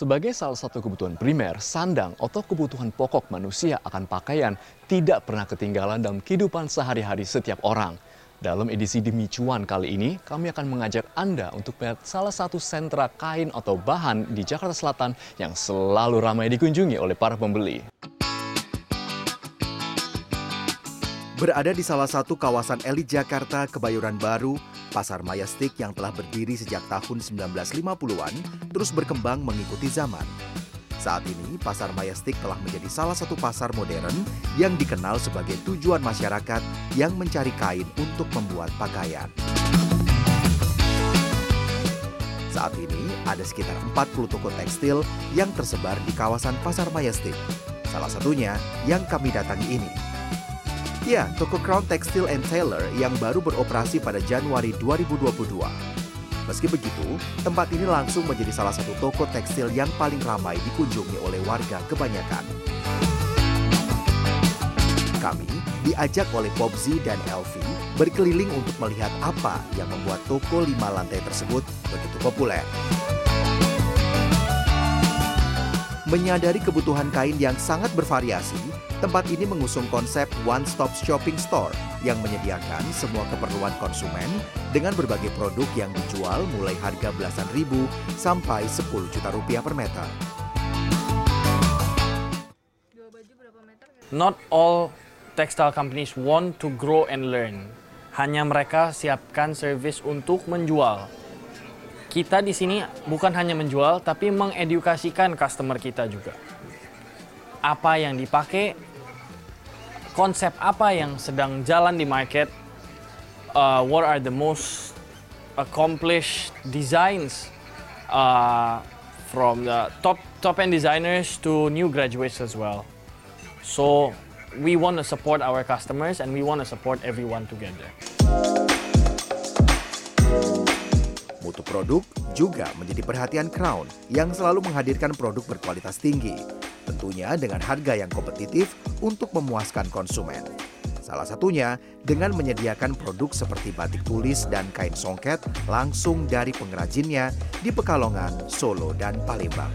Sebagai salah satu kebutuhan primer, sandang atau kebutuhan pokok manusia akan pakaian tidak pernah ketinggalan dalam kehidupan sehari-hari setiap orang. Dalam edisi Demi Cuan kali ini, kami akan mengajak Anda untuk melihat salah satu sentra kain atau bahan di Jakarta Selatan yang selalu ramai dikunjungi oleh para pembeli. Berada di salah satu kawasan elit Jakarta, Kebayoran Baru, Pasar Mayastik yang telah berdiri sejak tahun 1950-an terus berkembang mengikuti zaman. Saat ini, Pasar Mayastik telah menjadi salah satu pasar modern yang dikenal sebagai tujuan masyarakat yang mencari kain untuk membuat pakaian. Saat ini, ada sekitar 40 toko tekstil yang tersebar di kawasan Pasar Mayastik. Salah satunya yang kami datangi ini. Ya, toko Crown Textile and Tailor yang baru beroperasi pada Januari 2022. Meski begitu, tempat ini langsung menjadi salah satu toko tekstil yang paling ramai dikunjungi oleh warga kebanyakan. Kami diajak oleh Popzi dan Elvi berkeliling untuk melihat apa yang membuat toko lima lantai tersebut begitu populer. Menyadari kebutuhan kain yang sangat bervariasi, tempat ini mengusung konsep One Stop Shopping Store yang menyediakan semua keperluan konsumen dengan berbagai produk yang dijual mulai harga belasan ribu sampai 10 juta rupiah per meter. Not all textile companies want to grow and learn. Hanya mereka siapkan service untuk menjual kita di sini bukan hanya menjual, tapi mengedukasikan customer kita juga. Apa yang dipakai, konsep apa yang sedang jalan di market, uh, what are the most accomplished designs uh, from the top top end designers to new graduates as well. So we want to support our customers and we want to support everyone together. Mutu produk juga menjadi perhatian Crown yang selalu menghadirkan produk berkualitas tinggi, tentunya dengan harga yang kompetitif untuk memuaskan konsumen. Salah satunya dengan menyediakan produk seperti batik tulis dan kain songket langsung dari pengrajinnya di Pekalongan, Solo, dan Palembang.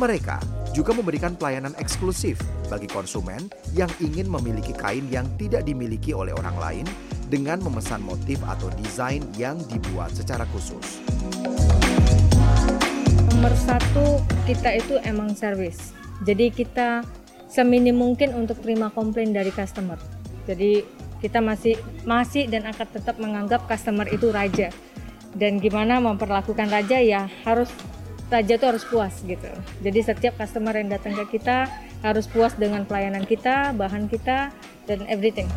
Mereka juga memberikan pelayanan eksklusif bagi konsumen yang ingin memiliki kain yang tidak dimiliki oleh orang lain dengan memesan motif atau desain yang dibuat secara khusus. Nomor satu, kita itu emang service. Jadi kita seminim mungkin untuk terima komplain dari customer. Jadi kita masih masih dan akan tetap menganggap customer itu raja. Dan gimana memperlakukan raja ya harus raja itu harus puas gitu. Jadi setiap customer yang datang ke kita harus puas dengan pelayanan kita, bahan kita, dan everything.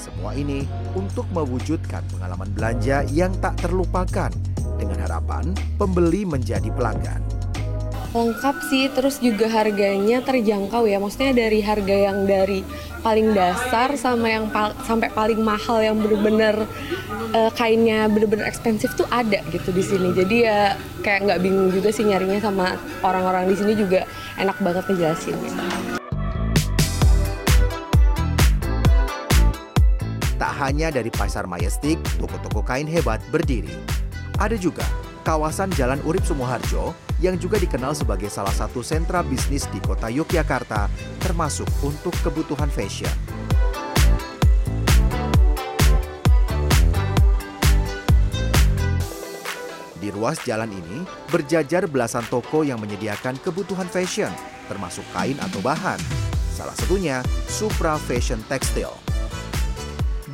Semua ini untuk mewujudkan pengalaman belanja yang tak terlupakan dengan harapan pembeli menjadi pelanggan. Lengkap sih, terus juga harganya terjangkau ya. Maksudnya dari harga yang dari paling dasar sama yang pal sampai paling mahal yang bener-bener uh, kainnya bener-bener ekspensif tuh ada gitu di sini. Jadi ya kayak nggak bingung juga sih nyarinya sama orang-orang di sini juga enak banget ngejelasin. Gitu. Tak hanya dari Pasar Majestic, toko-toko kain hebat berdiri. Ada juga kawasan Jalan Urip Sumoharjo yang juga dikenal sebagai salah satu sentra bisnis di kota Yogyakarta, termasuk untuk kebutuhan fashion. Di ruas jalan ini berjajar belasan toko yang menyediakan kebutuhan fashion, termasuk kain atau bahan. Salah satunya Supra Fashion Textile.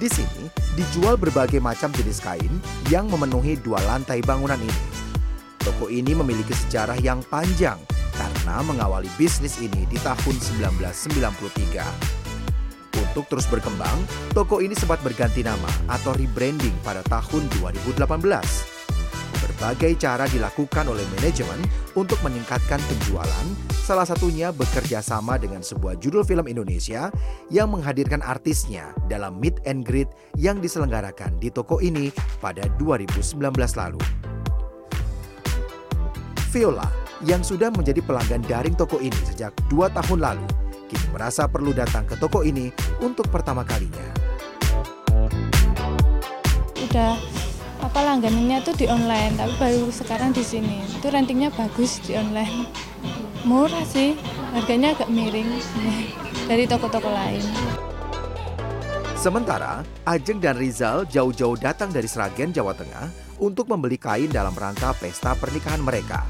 Di sini dijual berbagai macam jenis kain yang memenuhi dua lantai bangunan ini. Toko ini memiliki sejarah yang panjang karena mengawali bisnis ini di tahun 1993. Untuk terus berkembang, toko ini sempat berganti nama atau rebranding pada tahun 2018. Berbagai cara dilakukan oleh manajemen untuk meningkatkan penjualan, salah satunya bekerja sama dengan sebuah judul film Indonesia yang menghadirkan artisnya dalam meet and greet yang diselenggarakan di toko ini pada 2019 lalu. Viola yang sudah menjadi pelanggan daring toko ini sejak dua tahun lalu, kini merasa perlu datang ke toko ini untuk pertama kalinya. Udah apa langganannya tuh di online tapi baru sekarang di sini itu rentingnya bagus di online murah sih harganya agak miring dari toko-toko lain Sementara, Ajeng dan Rizal jauh-jauh datang dari Sragen, Jawa Tengah untuk membeli kain dalam rangka pesta pernikahan mereka.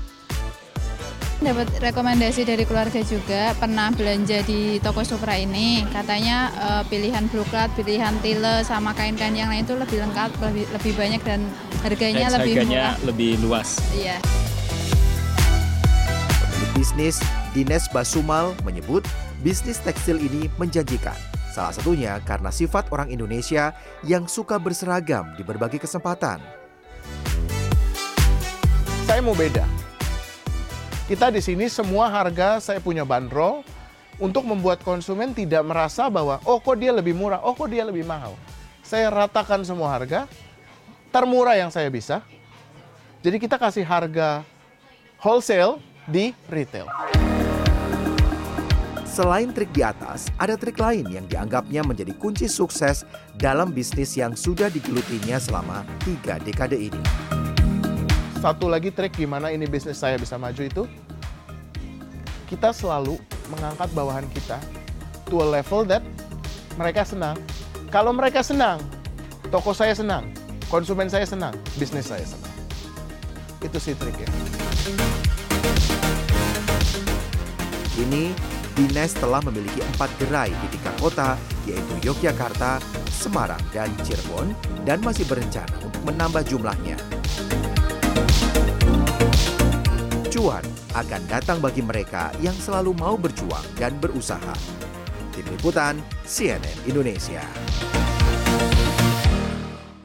Dapat rekomendasi dari keluarga juga, pernah belanja di toko Supra ini. Katanya eh, pilihan broklat, pilihan tile, sama kain-kain yang lain itu lebih lengkap, lebih, lebih banyak dan harganya Dan lebih harganya murah. lebih luas. Iya. Bisnis, Dines Basumal, menyebut bisnis tekstil ini menjanjikan. Salah satunya karena sifat orang Indonesia yang suka berseragam di berbagai kesempatan. saya mau beda. Kita di sini semua harga saya punya bandrol untuk membuat konsumen tidak merasa bahwa oh kok dia lebih murah, oh kok dia lebih mahal. Saya ratakan semua harga termurah yang saya bisa. Jadi kita kasih harga wholesale di retail. Selain trik di atas, ada trik lain yang dianggapnya menjadi kunci sukses dalam bisnis yang sudah digelutinya selama tiga dekade ini. Satu lagi trik gimana ini bisnis saya bisa maju itu, kita selalu mengangkat bawahan kita to a level that mereka senang. Kalau mereka senang, toko saya senang, konsumen saya senang, bisnis saya senang. Itu sih triknya. Kini, Dines telah memiliki empat gerai di tiga kota, yaitu Yogyakarta, Semarang, dan Cirebon, dan masih berencana untuk menambah jumlahnya. Cuan akan datang bagi mereka yang selalu mau berjuang dan berusaha. Tim Liputan CNN Indonesia.